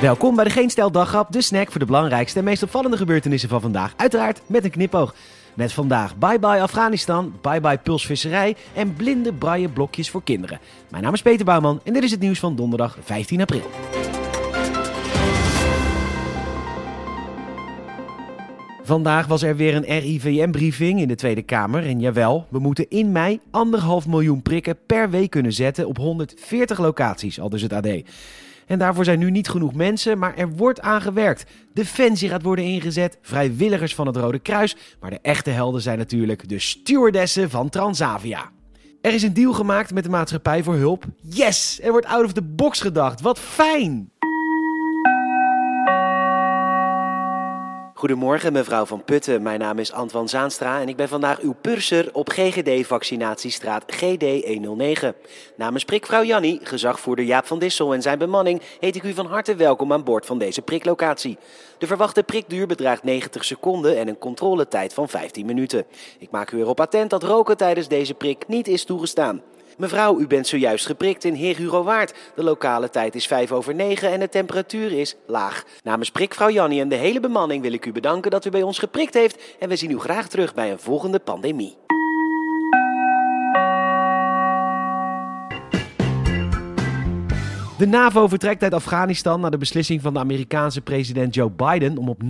Welkom bij de Geen Stel Daggrap, de snack voor de belangrijkste en meest opvallende gebeurtenissen van vandaag. Uiteraard met een knipoog. Met vandaag bye bye Afghanistan, bye bye pulsvisserij en blinde braille blokjes voor kinderen. Mijn naam is Peter Bouwman en dit is het nieuws van donderdag 15 april. Vandaag was er weer een RIVM-briefing in de Tweede Kamer. En jawel, we moeten in mei anderhalf miljoen prikken per week kunnen zetten op 140 locaties, al dus het AD. En daarvoor zijn nu niet genoeg mensen, maar er wordt aan gewerkt. Defensie gaat worden ingezet, vrijwilligers van het Rode Kruis. Maar de echte helden zijn natuurlijk de stewardessen van Transavia. Er is een deal gemaakt met de maatschappij voor hulp. Yes! Er wordt out of the box gedacht. Wat fijn! Goedemorgen mevrouw Van Putten, mijn naam is Antwan Zaanstra en ik ben vandaag uw purser op GGD-vaccinatiestraat GD109. Namens prikvrouw Jannie, gezagvoerder Jaap van Dissel en zijn bemanning heet ik u van harte welkom aan boord van deze priklocatie. De verwachte prikduur bedraagt 90 seconden en een controletijd van 15 minuten. Ik maak u erop attent dat roken tijdens deze prik niet is toegestaan. Mevrouw, u bent zojuist geprikt in Heer Waard. De lokale tijd is 5 over 9 en de temperatuur is laag. Namens prikvrouw Jannie en de hele bemanning wil ik u bedanken dat u bij ons geprikt heeft. En we zien u graag terug bij een volgende pandemie. De NAVO vertrekt uit Afghanistan na de beslissing van de Amerikaanse president Joe Biden om op 9-11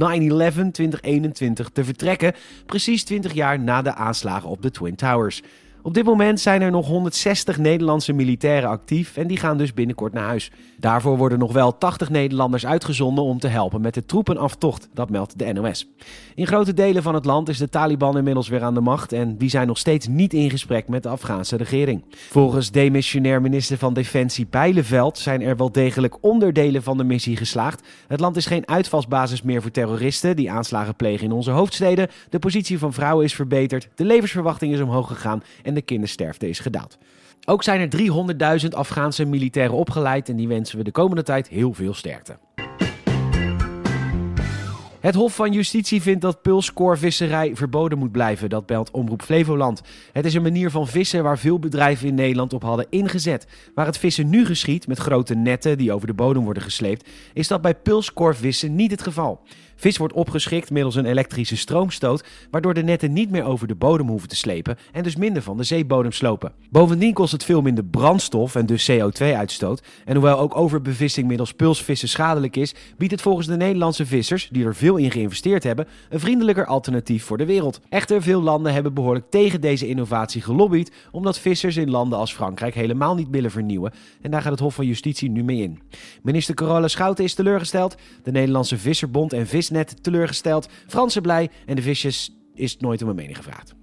2021 te vertrekken, precies 20 jaar na de aanslagen op de Twin Towers. Op dit moment zijn er nog 160 Nederlandse militairen actief en die gaan dus binnenkort naar huis. Daarvoor worden nog wel 80 Nederlanders uitgezonden om te helpen met de troepenaftocht, dat meldt de NOS. In grote delen van het land is de Taliban inmiddels weer aan de macht en die zijn nog steeds niet in gesprek met de Afghaanse regering. Volgens demissionair minister van Defensie Bijleveld zijn er wel degelijk onderdelen van de missie geslaagd. Het land is geen uitvalsbasis meer voor terroristen die aanslagen plegen in onze hoofdsteden. De positie van vrouwen is verbeterd, de levensverwachting is omhoog gegaan en de kindersterfte is gedaald. Ook zijn er 300.000 Afghaanse militairen opgeleid en die wensen we de komende tijd heel veel sterkte. Het Hof van Justitie vindt dat pulskoorvisserij verboden moet blijven. Dat belt Omroep Flevoland. Het is een manier van vissen waar veel bedrijven in Nederland op hadden ingezet. Waar het vissen nu geschiet met grote netten die over de bodem worden gesleept, is dat bij pulskoorvissen niet het geval. Vis wordt opgeschikt middels een elektrische stroomstoot, waardoor de netten niet meer over de bodem hoeven te slepen en dus minder van de zeebodem slopen. Bovendien kost het veel minder brandstof en dus CO2-uitstoot. En hoewel ook overbevissing middels pulsvissen schadelijk is, biedt het volgens de Nederlandse vissers, die er veel in geïnvesteerd hebben, een vriendelijker alternatief voor de wereld. Echter, veel landen hebben behoorlijk tegen deze innovatie gelobbyd, omdat vissers in landen als Frankrijk helemaal niet willen vernieuwen. En daar gaat het Hof van Justitie nu mee in. Minister Carola Schouten is teleurgesteld. De Nederlandse Visserbond en Vis net teleurgesteld. Fransen blij en de visjes is nooit om een mening gevraagd.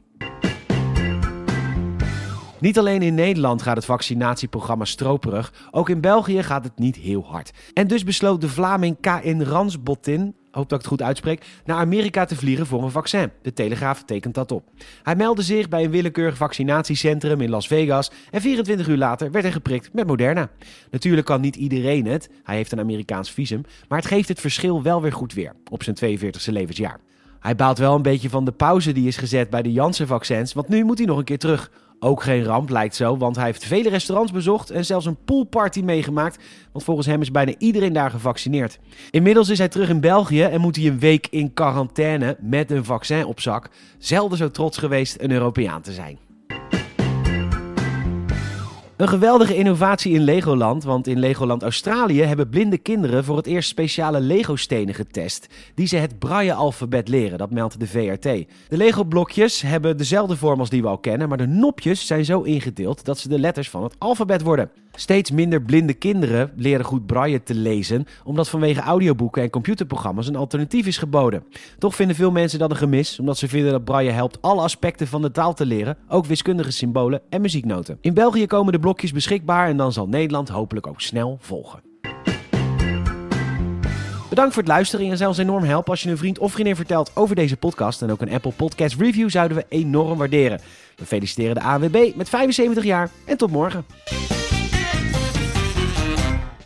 Niet alleen in Nederland gaat het vaccinatieprogramma stroperig, ook in België gaat het niet heel hard. En dus besloot de Vlaming KN Ransbotin, hoop dat ik het goed uitspreek, naar Amerika te vliegen voor een vaccin. De Telegraaf tekent dat op. Hij meldde zich bij een willekeurig vaccinatiecentrum in Las Vegas en 24 uur later werd hij geprikt met Moderna. Natuurlijk kan niet iedereen het, hij heeft een Amerikaans visum, maar het geeft het verschil wel weer goed weer op zijn 42e levensjaar. Hij baalt wel een beetje van de pauze die is gezet bij de Janssen-vaccins, want nu moet hij nog een keer terug. Ook geen ramp lijkt zo, want hij heeft vele restaurants bezocht en zelfs een poolparty meegemaakt. Want volgens hem is bijna iedereen daar gevaccineerd. Inmiddels is hij terug in België en moet hij een week in quarantaine met een vaccin op zak. Zelden zo trots geweest een Europeaan te zijn. Een geweldige innovatie in Legoland, want in Legoland Australië hebben blinde kinderen voor het eerst speciale Lego-stenen getest, die ze het braille-alfabet leren, dat meldt de VRT. De Lego-blokjes hebben dezelfde vorm als die we al kennen, maar de nopjes zijn zo ingedeeld dat ze de letters van het alfabet worden. Steeds minder blinde kinderen leren goed braille te lezen, omdat vanwege audioboeken en computerprogramma's een alternatief is geboden. Toch vinden veel mensen dat een gemis, omdat ze vinden dat braille helpt alle aspecten van de taal te leren, ook wiskundige symbolen en muzieknoten. In België komen de blokjes beschikbaar en dan zal Nederland hopelijk ook snel volgen. Bedankt voor het luisteren en zelfs enorm helpen als je een vriend of vriendin vertelt over deze podcast. En ook een Apple Podcast Review zouden we enorm waarderen. We feliciteren de ANWB met 75 jaar en tot morgen.